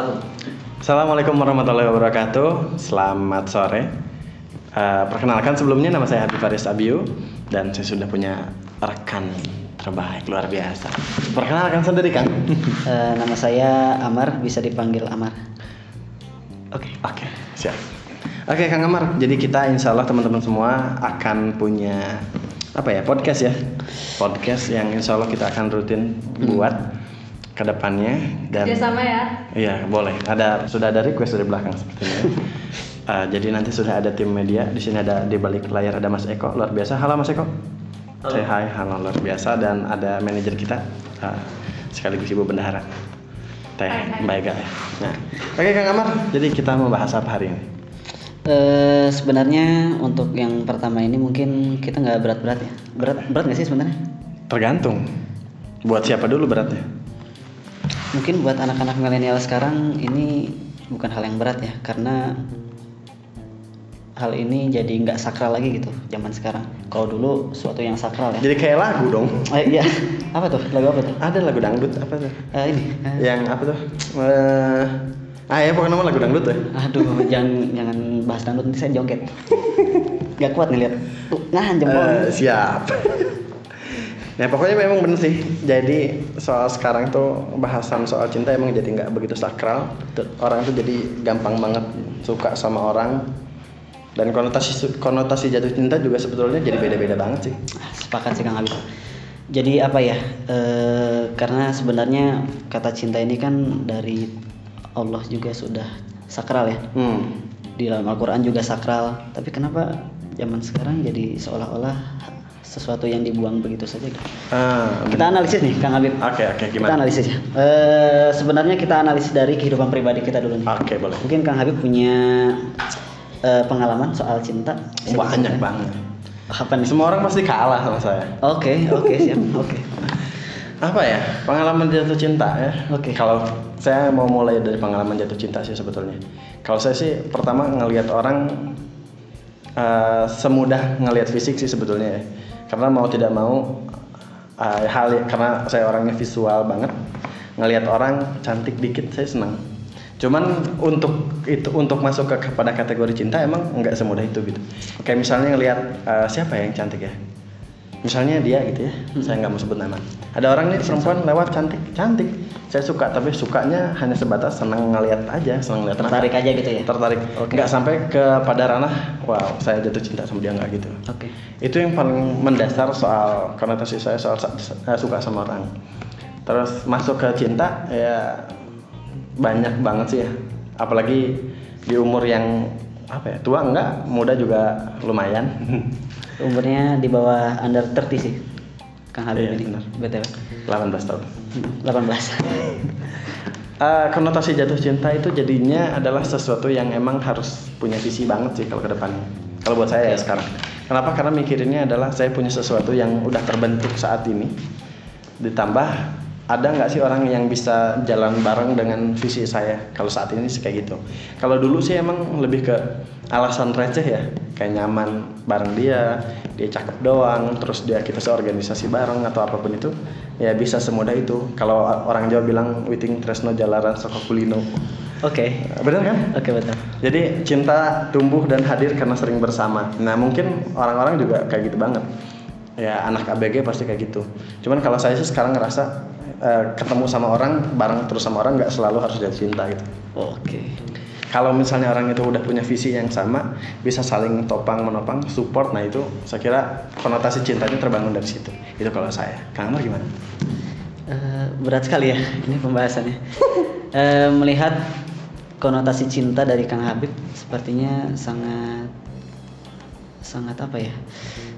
Salam. Assalamualaikum warahmatullahi wabarakatuh. Selamat sore. Uh, perkenalkan sebelumnya nama saya Habib Faris Abiu dan saya sudah punya rekan terbaik luar biasa. Perkenalkan sendiri Kang. Uh, nama saya Amar, bisa dipanggil Amar. Oke. Okay. Oke, okay, siap. Oke okay, Kang Amar, jadi kita insya Allah teman-teman semua akan punya apa ya podcast ya, podcast yang insya Allah kita akan rutin hmm. Buat ke depannya dan ya sama ya? Iya boleh. Ada sudah ada request dari belakang seperti ini uh, jadi nanti sudah ada tim media. Di sini ada di balik layar ada Mas Eko. Luar biasa. Halo Mas Eko. Halo. say hi halo luar biasa. Dan ada manajer kita uh, sekaligus ibu bendahara. Teh. Mbak Ega ya nah. Oke okay, Kang Amar. Jadi kita mau bahas apa hari ini? Uh, sebenarnya untuk yang pertama ini mungkin kita nggak berat-berat ya. Berat berat nggak sih sebenarnya? Tergantung. Buat siapa dulu beratnya mungkin buat anak-anak milenial sekarang ini bukan hal yang berat ya karena hal ini jadi nggak sakral lagi gitu zaman sekarang. Kalau dulu suatu yang sakral ya. Jadi kayak lagu dong. Eh, iya. Apa tuh? Lagu apa tuh? Ada lagu dangdut apa tuh? Uh, ini. Uh, yang apa tuh? Uh, ah ya pokoknya nama lagu dangdut ya. Aduh jangan jangan bahas dangdut nanti saya joget. Nggak kuat nih lihat. Nah jempol. Uh, siap. Ya pokoknya memang bener sih. Jadi soal sekarang tuh bahasan soal cinta emang jadi nggak begitu sakral. Orang tuh jadi gampang banget suka sama orang. Dan konotasi konotasi jatuh cinta juga sebetulnya jadi beda-beda banget sih. Sepakat sih Kang Habib. Jadi apa ya? E, karena sebenarnya kata cinta ini kan dari Allah juga sudah sakral ya. Hmm. Di dalam Al-Quran juga sakral. Tapi kenapa zaman sekarang jadi seolah-olah sesuatu yang dibuang begitu saja. Ah, kita analisis nih, Kang Habib. Oke, okay, oke, okay, gimana? Kita analisis ya. E, sebenarnya kita analisis dari kehidupan pribadi kita dulu nih. Oke, okay, boleh. Mungkin Kang Habib punya e, pengalaman soal cinta? Banyak banget. Apa nih? Semua orang pasti kalah sama saya. Oke, okay, oke, okay, siap. Oke. Okay. Apa ya? Pengalaman jatuh cinta ya. Oke. Okay. Kalau saya mau mulai dari pengalaman jatuh cinta sih sebetulnya. Kalau saya sih pertama ngelihat orang uh, semudah ngelihat fisik sih sebetulnya ya karena mau tidak mau uh, hal karena saya orangnya visual banget ngelihat orang cantik dikit saya senang. Cuman untuk itu untuk masuk ke kepada kategori cinta emang nggak semudah itu gitu. Kayak misalnya ngelihat uh, siapa yang cantik ya misalnya dia gitu ya hmm. saya nggak mau sebut nama. Ada orang nih perempuan lewat cantik. Cantik. Saya suka tapi sukanya hanya sebatas senang ngeliat aja senang ngeliat tertarik aja gitu ya? Tertarik. Okay. nggak sampai ke pada ranah wow saya jatuh cinta sama dia nggak gitu. Oke. Okay. itu yang paling mendasar soal konotasi saya soal saya suka sama orang. Terus masuk ke cinta ya banyak banget sih ya. Apalagi di umur yang apa ya tua enggak muda juga lumayan umurnya di bawah under 30 sih Kang Habib iya, ini benar. BTW 18 tahun. 18 uh, eh, konotasi jatuh cinta itu jadinya adalah sesuatu yang emang harus punya visi banget sih kalau ke depannya kalau buat saya okay. ya sekarang. Kenapa? Karena mikirinnya adalah saya punya sesuatu yang udah terbentuk saat ini. Ditambah ada nggak sih orang yang bisa jalan bareng dengan visi saya? Kalau saat ini sih kayak gitu. Kalau dulu sih emang lebih ke alasan receh ya. Kayak nyaman bareng dia dia cakep doang terus dia kita seorganisasi bareng atau apa pun itu ya bisa semudah itu. Kalau orang Jawa bilang witing tresno jalaran soko kulino oke. Okay. benar kan? Oke okay, betul jadi cinta tumbuh dan hadir karena sering bersama. Nah mungkin orang-orang juga kayak gitu banget. Ya anak ABG pasti kayak gitu. Cuman kalau saya sih sekarang ngerasa uh, ketemu sama orang bareng terus sama orang nggak selalu harus jatuh cinta gitu. Oke. Okay. kalau misalnya orang itu udah punya visi yang sama bisa saling topang menopang support nah itu saya kira konotasi cintanya terbangun dari situ. Itu kalau saya. Kang Amar gimana? Uh, berat sekali ya ini pembahasannya. Uh, melihat konotasi cinta dari Kang Habib sepertinya sangat sangat apa ya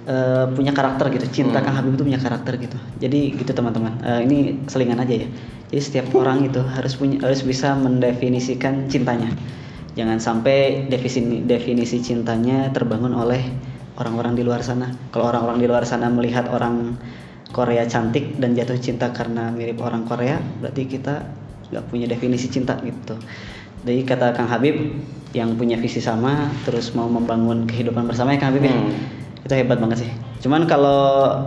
uh, punya karakter gitu. Cinta hmm. Kang Habib itu punya karakter gitu. Jadi gitu teman-teman. Uh, ini selingan aja ya. Jadi setiap orang itu harus punya harus bisa mendefinisikan cintanya. Jangan sampai definisi definisi cintanya terbangun oleh orang-orang di luar sana. Kalau orang-orang di luar sana melihat orang Korea cantik dan jatuh cinta karena mirip orang Korea berarti kita nggak punya definisi cinta gitu. Jadi kata Kang Habib yang punya visi sama terus mau membangun kehidupan bersama ya Kang Habib ya? hmm. ya itu hebat banget sih cuman kalau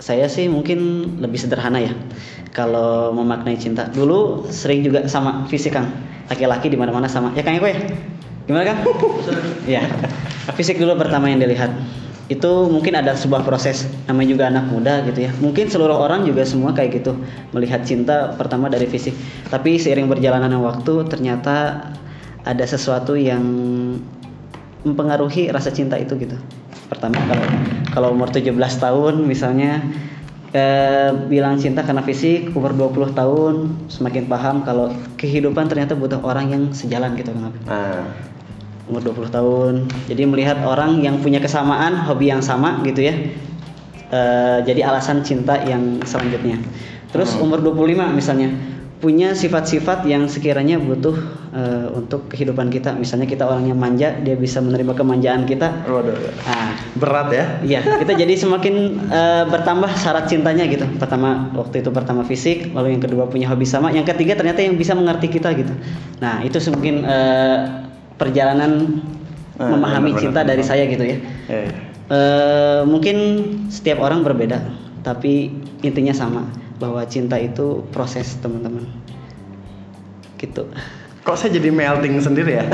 saya sih mungkin lebih sederhana ya kalau memaknai cinta dulu sering juga sama fisik kang laki-laki di mana-mana sama. Ya Kang Eko ya? Gimana Kang? Iya. Fisik dulu pertama yang dilihat. Itu mungkin ada sebuah proses namanya juga anak muda gitu ya. Mungkin seluruh orang juga semua kayak gitu melihat cinta pertama dari fisik. Tapi seiring berjalannya waktu ternyata ada sesuatu yang mempengaruhi rasa cinta itu gitu. Pertama kalau kalau umur 17 tahun misalnya eh, bilang cinta karena fisik, umur 20 tahun semakin paham kalau kehidupan ternyata butuh orang yang sejalan gitu Habib. Nah, Umur 20 tahun. Jadi melihat orang yang punya kesamaan, hobi yang sama gitu ya. Eh, jadi alasan cinta yang selanjutnya. Terus umur 25 misalnya punya sifat-sifat yang sekiranya butuh eh, untuk kehidupan kita. Misalnya kita orang yang manja, dia bisa menerima kemanjaan kita. waduh. Nah, Berat ya. Iya, kita jadi semakin eh, bertambah syarat cintanya gitu. Pertama waktu itu pertama fisik, lalu yang kedua punya hobi sama, yang ketiga ternyata yang bisa mengerti kita gitu. Nah, itu mungkin eh, perjalanan Ah, memahami benar-benar. cinta dari saya gitu ya. Eh, Eh, mungkin setiap orang berbeda, tapi intinya sama bahwa cinta itu proses teman-teman. Gitu. kok saya jadi melting sendiri ya?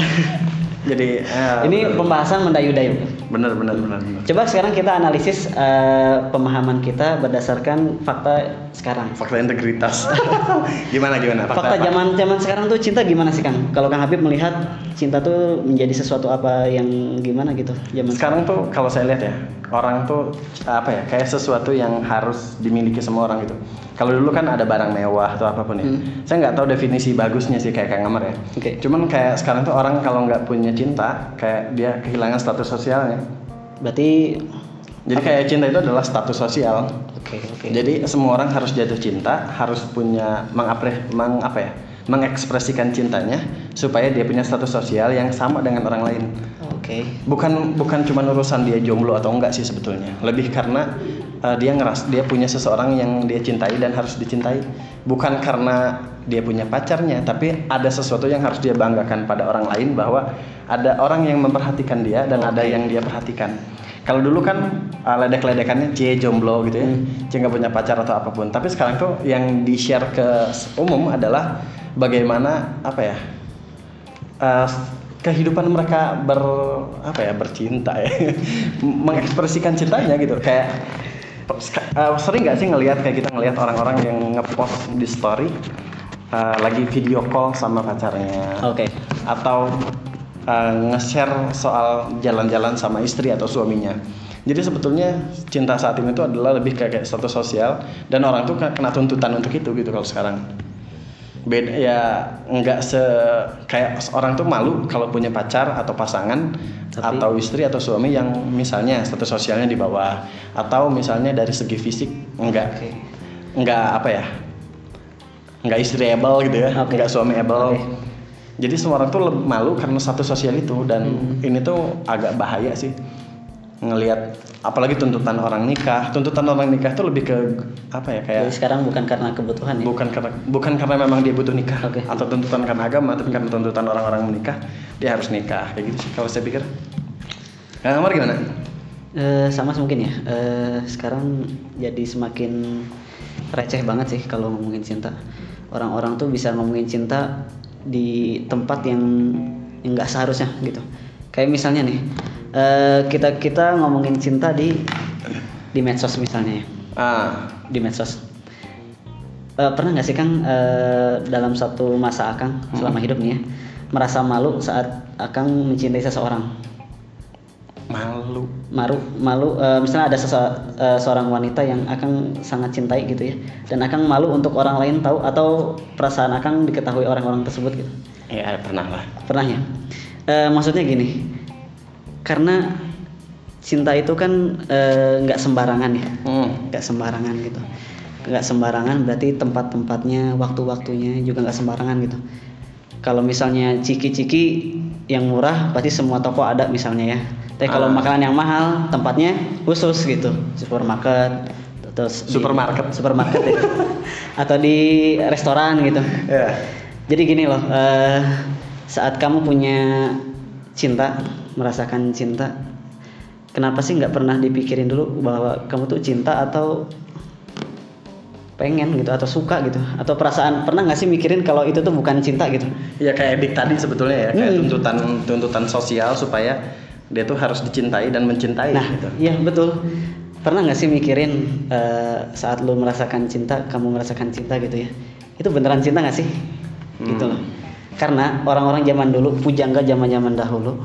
jadi eh, Ini pembahasan mendayu-dayu. bener bener bener bener. Coba sekarang kita analisis eh, pemahaman kita berdasarkan fakta sekarang. Fakta integritas. gimana gimana? Fakta apa? zaman zaman sekarang tuh cinta gimana sih Kang? Kalau Kang Habib melihat cinta tuh menjadi sesuatu apa yang gimana gitu zaman Sekarang tuh kalau saya lihat ya, orang tuh apa ya, kayak sesuatu yang harus dimiliki semua orang gitu. Kalau dulu kan ada barang mewah atau apa pun ya. Hmm. Saya nggak tahu definisi bagusnya sih kayak Kang Amar ya. Oke. Cuman kayak sekarang tuh orang kalau nggak punya cinta, kayak dia kehilangan status sosialnya. Berarti Jadi kayak cinta itu adalah status sosial. oke oke. Jadi semua orang harus jatuh cinta, harus punya mengapre, meng apa ya, mengekspresikan cintanya supaya dia punya status sosial yang sama dengan orang lain. Oke. Bukan bukan cuma urusan dia jomblo atau enggak sih sebetulnya. Lebih karena uh, dia ngeras dia punya seseorang yang dia cintai dan harus dicintai. Bukan karena dia punya pacarnya, tapi ada sesuatu yang harus dia banggakan pada orang lain bahwa ada orang yang memperhatikan dia dan ada Oke. yang dia perhatikan. Kalau dulu kan uh, ledek-ledekannya cie jomblo gitu ya, Hmm. cie nggak punya pacar atau apa pun. Tapi sekarang tuh yang di share ke umum adalah bagaimana apa ya uh, kehidupan mereka ber apa ya bercinta ya mengekspresikan cintanya gitu kayak uh, sering nggak sih ngelihat kayak kita ngelihat orang-orang yang ngepost di story uh, lagi video call sama pacarnya Oke. atau uh, nge-share soal jalan-jalan sama istri atau suaminya. Jadi sebetulnya cinta saat ini itu adalah lebih kayak, kayak status sosial dan orang tuh kena tuntutan untuk itu gitu kalau sekarang. Beda ya nggak se kayak orang tuh malu kalau punya pacar atau pasangan Tapi- atau istri atau suami yang misalnya status sosialnya di bawah atau misalnya dari segi fisik enggak Oke. nggak apa ya nggak istri able gitu ya Oke. nggak suami able Oke. Jadi semua orang tuh malu karena satu sosial itu dan Hmm. ini tuh agak bahaya sih ngelihat apalagi tuntutan orang nikah tuntutan orang nikah tuh lebih ke apa ya kayak Jadi sekarang bukan karena kebutuhan ya. bukan karena bukan karena memang dia butuh nikah Oke. atau tuntutan karena agama tapi karena tuntutan orang-orang menikah dia harus nikah kayak gitu sih kalau saya pikir Kang Amar gimana Eh, sama mungkin ya. Eh, sekarang jadi semakin receh banget sih kalau ngomongin cinta. Orang-orang tuh bisa ngomongin cinta di tempat yang yang nggak seharusnya gitu. Kayak misalnya nih, eh, kita kita ngomongin cinta di di medsos misalnya ya, ah di medsos. Eh, pernah nggak sih Kang eh, dalam satu masa Akang selama hidup nih ya merasa malu saat Akang mencintai seseorang? Malu. Malu malu eh, misalnya ada sese- eh, seorang wanita yang akan sangat cintai gitu ya. Dan akan malu untuk orang lain tahu atau perasaan akan diketahui orang-orang tersebut gitu? Ya pernah lah. Pernah ya? Eh, maksudnya gini karena cinta itu kan nggak sembarangan ya. Hmm. nggak sembarangan gitu. Nggak sembarangan berarti tempat-tempatnya waktu-waktunya juga nggak sembarangan gitu. Kalau misalnya ciki-ciki yang murah pasti semua toko ada misalnya ya tapi kalau Ah. makanan yang mahal tempatnya khusus gitu supermarket terus di- Supermarket. supermarket ya. atau di restoran gitu ya jadi gini loh eh, saat kamu punya cinta merasakan cinta kenapa sih nggak pernah dipikirin dulu bahwa kamu tuh cinta atau pengen gitu atau suka gitu. Atau perasaan pernah nggak sih mikirin kalau itu tuh bukan cinta gitu? Ya kayak Dik tadi sebetulnya ya, kayak Hmm. tuntutan tuntutan sosial supaya dia tuh harus dicintai dan mencintai nah gitu. iya betul. Pernah nggak sih mikirin eh, saat lu merasakan cinta kamu merasakan cinta gitu ya? Itu beneran cinta nggak sih? Gitu Hmm. loh. Karena orang-orang zaman dulu pujangga zaman zaman dahulu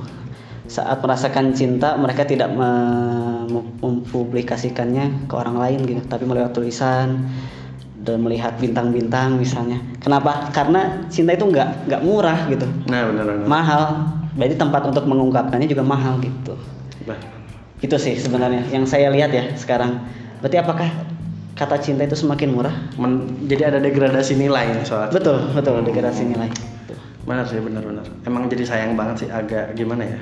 saat merasakan cinta mereka tidak me- mem- mempublikasikannya ke orang lain gitu. Tapi melewat tulisan dan melihat bintang-bintang misalnya. Kenapa? Karena cinta itu nggak nggak murah gitu. Nah, benar benar. mahal. Berarti tempat untuk mengungkapkannya juga mahal gitu. Bah, itu sih sebenarnya yang saya lihat ya sekarang. Berarti apakah kata cinta itu semakin murah? Men- jadi ada degradasi nilai nih soal. Betul betul. Degradasi nilai. Tuh. Benar sih, benar-benar. Emang jadi sayang banget sih, agak gimana ya?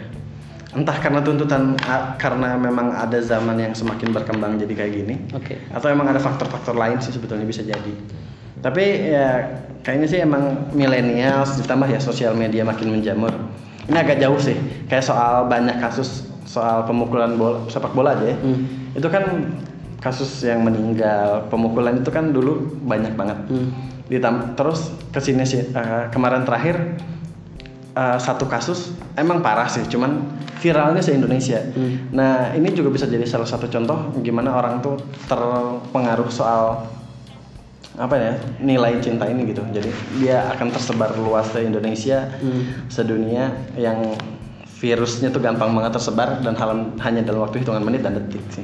Entah karena tuntutan, karena memang ada zaman yang semakin berkembang jadi kayak gini, oke atau emang ada faktor-faktor lain sih sebetulnya bisa jadi. Tapi ya kayaknya sih emang milenial ditambah ya sosial media makin menjamur. Ini agak jauh sih, kayak soal banyak kasus soal pemukulan bola, sepak bola aja ya. Hmm. Itu kan kasus yang meninggal, pemukulan itu kan dulu banyak banget Hmm. ditam terus ke sini sih eh, kemarin terakhir eh, satu kasus emang parah sih cuman viralnya se Indonesia Hmm. nah ini juga bisa jadi salah satu contoh gimana orang tuh terpengaruh soal apa ya nilai cinta ini gitu jadi dia akan tersebar luas se Indonesia Hmm. sedunia yang virusnya tuh gampang banget tersebar dan hal- hanya dalam waktu hitungan menit dan detik sih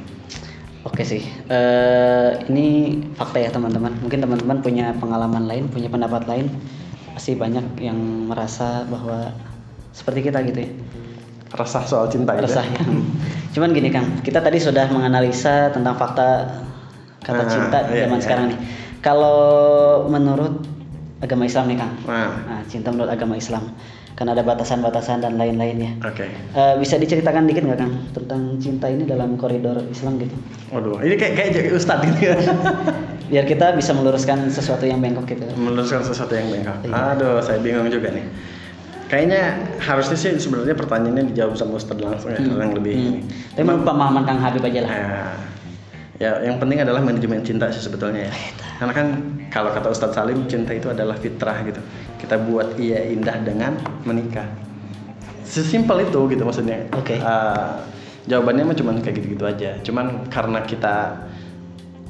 Oke sih, Eh ini fakta ya teman-teman. Mungkin teman-teman punya pengalaman lain, punya pendapat lain. Pasti banyak yang merasa bahwa seperti kita gitu ya. resah soal cinta gitu ya. Resah ya. Cuman gini Kang, kita tadi sudah menganalisa tentang fakta kata Ah, cinta di iya, zaman iya. sekarang nih. Kalau menurut agama Islam nih Kang, nah nah, cinta menurut agama Islam, kan ada batasan-batasan dan lain-lainnya. oke Eh, bisa diceritakan dikit nggak Kang tentang cinta ini dalam koridor Islam gitu? Waduh, ini kayak kayak jadi ustadz gitu ya. Biar kita bisa meluruskan sesuatu yang bengkok gitu. Meluruskan sesuatu yang bengkok. Iya. Aduh, saya bingung juga nih. Kayaknya harusnya sih sebenarnya pertanyaannya dijawab sama ustadz langsung ya, yang lebih Hmm. ini. Tapi pemahaman Kang Habib aja lah. Nah, ya yang penting adalah manajemen cinta sih sebetulnya ya. Karena kan kalau kata Ustadz Salim cinta itu adalah fitrah gitu. Kita buat ia indah dengan menikah. Sesimpel itu gitu maksudnya. Oke. Eh, jawabannya mah cuman kayak gitu-gitu aja. Cuman karena kita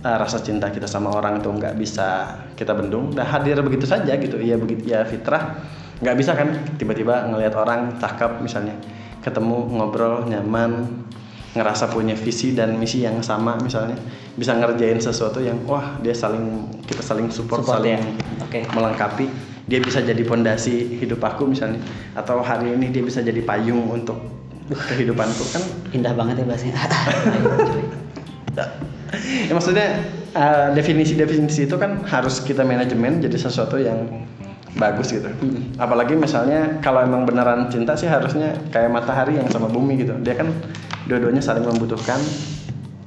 eh, rasa cinta kita sama orang itu nggak bisa kita bendung, dah hadir begitu saja gitu. Iya begitu ya fitrah. Nggak bisa kan tiba-tiba ngelihat orang cakep misalnya, ketemu ngobrol nyaman, ngerasa punya visi dan misi yang sama misalnya, bisa ngerjain sesuatu yang wah dia saling kita saling support, Support saling ya. Oke. melengkapi. Dia bisa jadi pondasi hidup aku misalnya, atau hari ini dia bisa jadi payung untuk kehidupanku kan Indah banget ya bahasanya. ya maksudnya eh, definisi-definisi itu kan harus kita manajemen jadi sesuatu yang bagus gitu. Hmm. Apalagi misalnya kalau emang beneran cinta sih harusnya kayak matahari yang sama bumi gitu. Dia kan dua-duanya saling membutuhkan.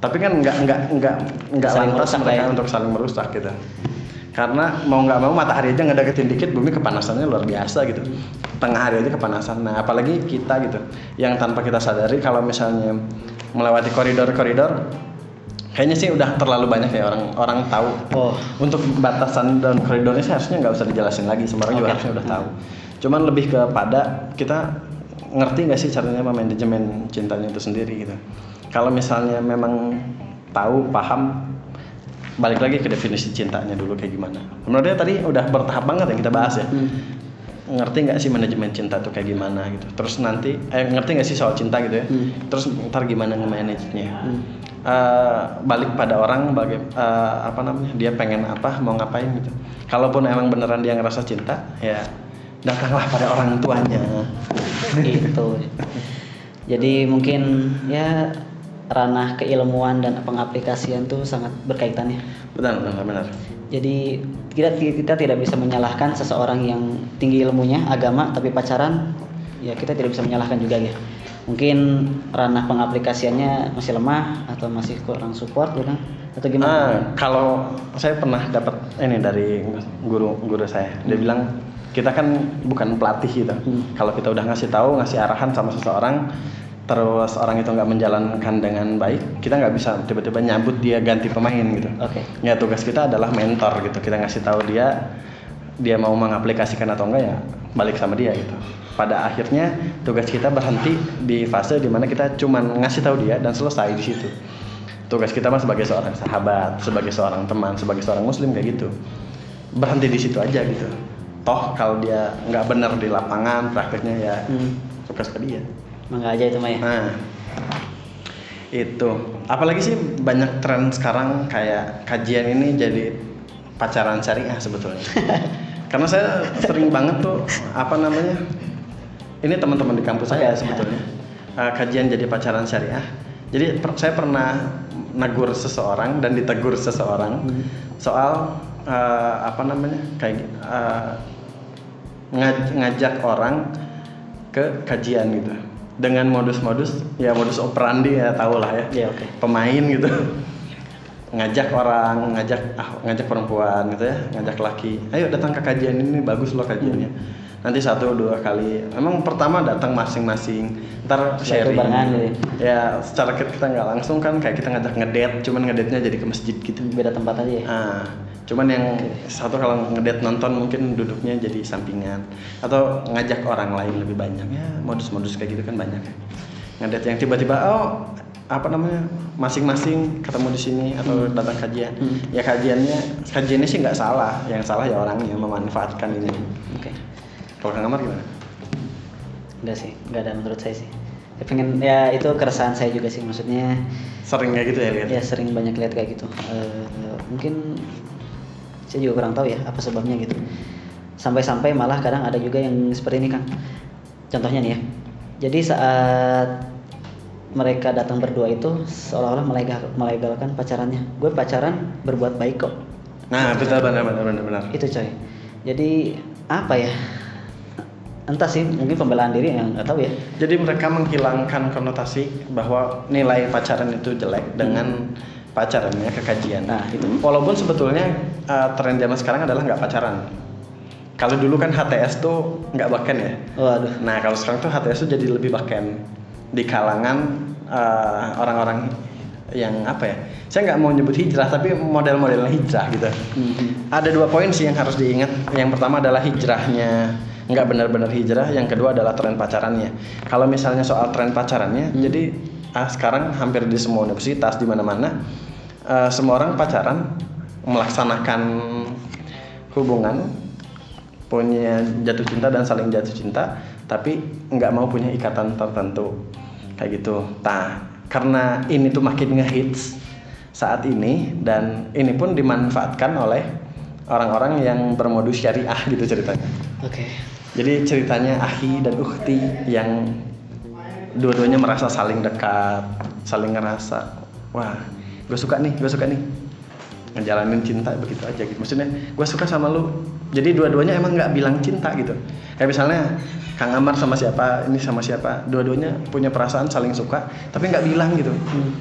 Tapi kan nggak nggak nggak nggak Saling lantas merusak mereka ya. untuk saling merusak gitu. Karena mau nggak mau matahari aja ngedeketin dikit bumi kepanasannya luar biasa gitu. Tengah hari aja kepanasan. Nah apalagi kita gitu yang tanpa kita sadari kalau misalnya melewati koridor-koridor kayaknya sih udah terlalu banyak ya orang orang tahu Oh, untuk batasan dan koridornya sih harusnya nggak usah dijelasin lagi semua orang juga Oke. harusnya udah tahu cuman lebih kepada kita ngerti nggak sih caranya manajemen cintanya itu sendiri gitu? Kalau misalnya memang tahu paham balik lagi ke definisi cintanya dulu kayak gimana. Menurutnya tadi udah bertahap banget yang kita bahas ya. Hmm. ngerti nggak sih manajemen cinta tuh kayak gimana gitu? Terus nanti eh ngerti nggak sih soal cinta gitu ya? Hmm. terus ntar gimana nge-manage-nya? Hmm. Eh, balik pada orang baga- eh, apa namanya? Dia pengen apa mau ngapain gitu. Kalaupun emang beneran dia ngerasa cinta ya datanglah pada orang tuanya itu. Jadi mungkin ya ranah keilmuan dan pengaplikasian tuh sangat berkaitan ya. benar benar benar Jadi kita kita tidak bisa menyalahkan seseorang yang tinggi ilmunya agama tapi pacaran ya kita tidak bisa menyalahkan juga ya. Mungkin ranah pengaplikasiannya masih lemah atau masih kurang support ya kan? Atau gimana? Ah, kalau saya pernah dapat ini dari guru guru saya dia bilang kita kan bukan pelatih gitu Hmm. kalau kita udah ngasih tahu ngasih arahan sama seseorang terus orang itu nggak menjalankan dengan baik, kita nggak bisa tiba-tiba nyabut dia ganti pemain gitu. Oke. Ya tugas kita adalah mentor gitu. Kita ngasih tahu dia dia mau mengaplikasikan atau enggak ya balik sama dia gitu. Pada akhirnya tugas kita berhenti di fase di mana kita cuman ngasih tahu dia dan selesai di situ. Tugas kita mah sebagai seorang sahabat, sebagai seorang teman, sebagai seorang muslim kayak gitu. Berhenti di situ aja gitu. Toh kalau dia nggak benar di lapangan prakteknya ya Hmm. tugas ke dia. Mangga aja itu mah ya. Nah, itu. Apalagi sih banyak tren sekarang kayak kajian ini jadi pacaran syariah sebetulnya. Karena saya sering banget tuh apa namanya? Ini teman-teman di kampus saya sebetulnya. Eh, kajian jadi pacaran syariah. Jadi per- saya pernah negur seseorang dan ditegur seseorang Hmm. soal eh, apa namanya? kayak eh, ngaj- ngajak orang ke kajian gitu. Dengan modus-modus ya modus operandi ya tau lah ya. Iya, oke. pemain gitu. Ngajak orang ngajak ah, ngajak perempuan gitu ya ngajak laki ayo datang ke kajian ini bagus loh kajiannya. Nanti satu dua kali. Emang pertama datang masing-masing ntar sharing. gitu ya. Secara kita kita nggak langsung kan kayak kita ngajak ngedate cuman ngedate-nya jadi ke masjid gitu. Beda tempat aja ya. Ah, cuman yang satu kalau ngedate nonton mungkin duduknya jadi sampingan atau ngajak orang lain lebih banyak ya modus-modus kayak gitu kan banyak ya. Ngedate yang tiba-tiba oh apa namanya masing-masing ketemu di sini atau datang kajian. Hmm. Ya kajiannya kajiannya sih nggak salah, yang salah ya orangnya memanfaatkan ini. Oke. Kalau Kang Amar gimana? Enggak sih, enggak ada menurut saya sih. Saya pengen ya itu keresahan saya juga sih maksudnya Sering kayak gitu ya lihat. ya sering banyak lihat kayak gitu. Eh, mungkin saya juga kurang tahu ya apa sebabnya gitu. Sampai-sampai malah kadang ada juga yang seperti ini Kang. Contohnya nih ya. Jadi saat mereka datang berdua itu seolah-olah melegal, melegalkan pacarannya. Gue pacaran berbuat baik kok. Nah, betul benar benar benar benar. Itu coy. Jadi apa ya? Entah sih, mungkin pembelaan diri yang nggak tahu ya. Jadi mereka menghilangkan konotasi bahwa nilai pacaran itu jelek dengan pacarannya ke kajian. Nah, itu. Walaupun sebetulnya uh, tren zaman sekarang adalah nggak pacaran. Kalau dulu kan HTS tuh nggak baken ya. Waduh. Nah kalau sekarang tuh HTS tuh jadi lebih baken di kalangan uh, orang-orang yang apa ya? Saya nggak mau nyebut hijrah tapi model-model hijrah gitu. Mhm. Ada dua poin sih yang harus diingat. Yang pertama adalah hijrahnya nggak benar-benar hijrah. Yang kedua adalah tren pacarannya. Kalau misalnya soal tren pacarannya, Hmm. jadi ah, sekarang hampir di semua universitas di mana-mana eh, semua orang pacaran melaksanakan hubungan punya jatuh cinta dan saling jatuh cinta tapi nggak mau punya ikatan tertentu. Kayak gitu. Nah karena ini tuh makin ngehits saat ini dan ini pun dimanfaatkan oleh orang-orang yang bermodus syariah gitu ceritanya. Oke. jadi ceritanya Ahi dan Ukti yang dua-duanya merasa saling dekat saling ngerasa wah gue suka nih gue suka nih. Ngejalanin cinta begitu aja gitu. Maksudnya gue suka sama lu. Jadi dua-duanya emang nggak bilang cinta gitu. Kayak misalnya Kang Amar sama siapa ini sama siapa dua-duanya punya perasaan saling suka tapi nggak bilang gitu.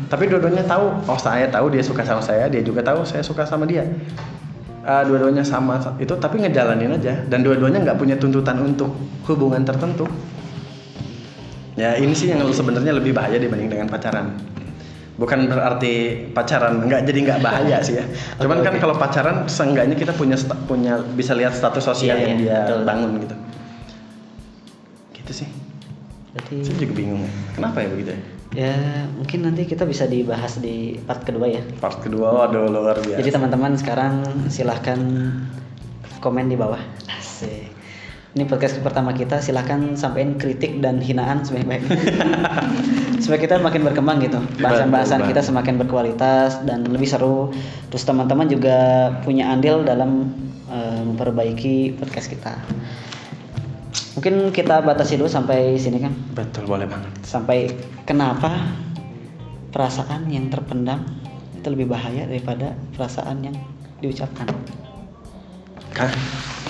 Tapi dua-duanya tahu oh saya tahu dia suka sama saya dia juga tahu saya suka sama dia. Eh, dua-duanya sama itu tapi ngejalanin aja. Dan dua-duanya nggak punya tuntutan untuk hubungan tertentu ya ini sih yang sebenarnya lebih bahaya dibanding dengan pacaran bukan berarti pacaran nggak jadi nggak bahaya sih ya cuman kan oke. kalau pacaran seenggaknya kita punya punya bisa lihat status sosial Iya, yang iya, dia betul. bangun gitu gitu sih Berarti saya juga bingung kenapa ya begitu ya ya mungkin nanti kita bisa dibahas di part kedua ya. part kedua waduh luar biasa Jadi teman-teman sekarang silahkan komen di bawah. Asik. Ini podcast pertama kita silahkan sampaikan kritik dan hinaan sebaik-baiknya. Supaya kita makin berkembang gitu. Bahasan-bahasan kita semakin berkualitas dan lebih seru. Terus teman-teman juga punya andil dalam eh, memperbaiki podcast kita. Mungkin kita batasi dulu sampai sini kan. betul boleh banget Sampai kenapa perasaan yang terpendam itu lebih bahaya daripada perasaan yang diucapkan. Hah?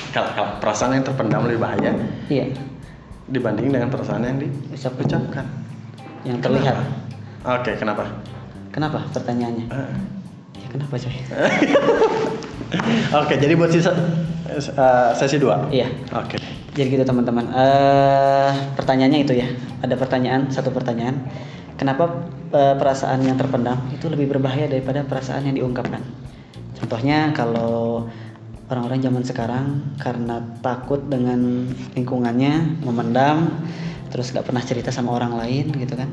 Kalau, kalau perasaan yang terpendam lebih bahaya Iya, dibanding dengan perasaan yang Ucap- diucapkan. yang terlihat. Oke, kenapa? Kenapa pertanyaannya? Eh, Ya kenapa coy? Oke, jadi buat sisa eh, sesi 2. Iya. Oke. Jadi gitu teman-teman. Eh pertanyaannya itu ya. Ada pertanyaan, satu pertanyaan. Kenapa eh, perasaan yang terpendam itu lebih berbahaya daripada perasaan yang diungkapkan? Contohnya kalau orang-orang zaman sekarang karena takut dengan lingkungannya memendam, terus gak pernah cerita sama orang lain gitu kan?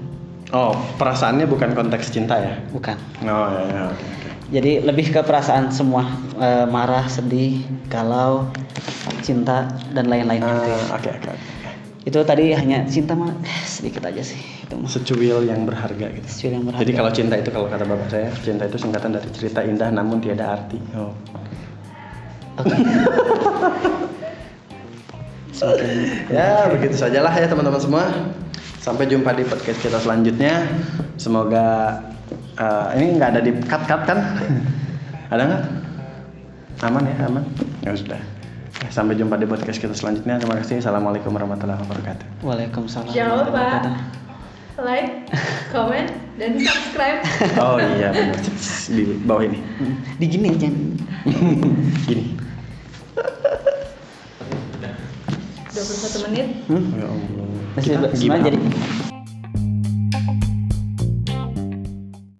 Oh, perasaannya bukan konteks cinta ya? Bukan. Oh ya, ya oke oke. Jadi lebih ke perasaan semua eh, marah, sedih, galau, cinta dan lain-lain gitu ya. Ah, Oke oke oke. Itu tadi hanya cinta mah eh, sedikit aja sih. Itu mah Secuil yang berharga gitu. sesuatu yang berharga. Jadi kalau cinta itu kalau kata bapak saya, cinta itu singkatan dari cerita indah namun tiada arti. Oh. Oke. Semakin Ya begitu sajalah ya teman-teman semua. Sampai jumpa di podcast kita selanjutnya. Semoga eh, ini nggak ada di cut cut kan? ada nggak? Aman ya aman. Ya sudah. Eh, Sampai jumpa di podcast kita selanjutnya. Terima kasih. Assalamualaikum warahmatullahi wabarakatuh. Waalaikumsalam. Jangan lupa like, comment, dan subscribe. Oh iya benar. Di bawah ini. Di gini jangan. Gini. 21 menit. Hmm? Ya Allah. Masih Kita sebenarnya gimana? jadi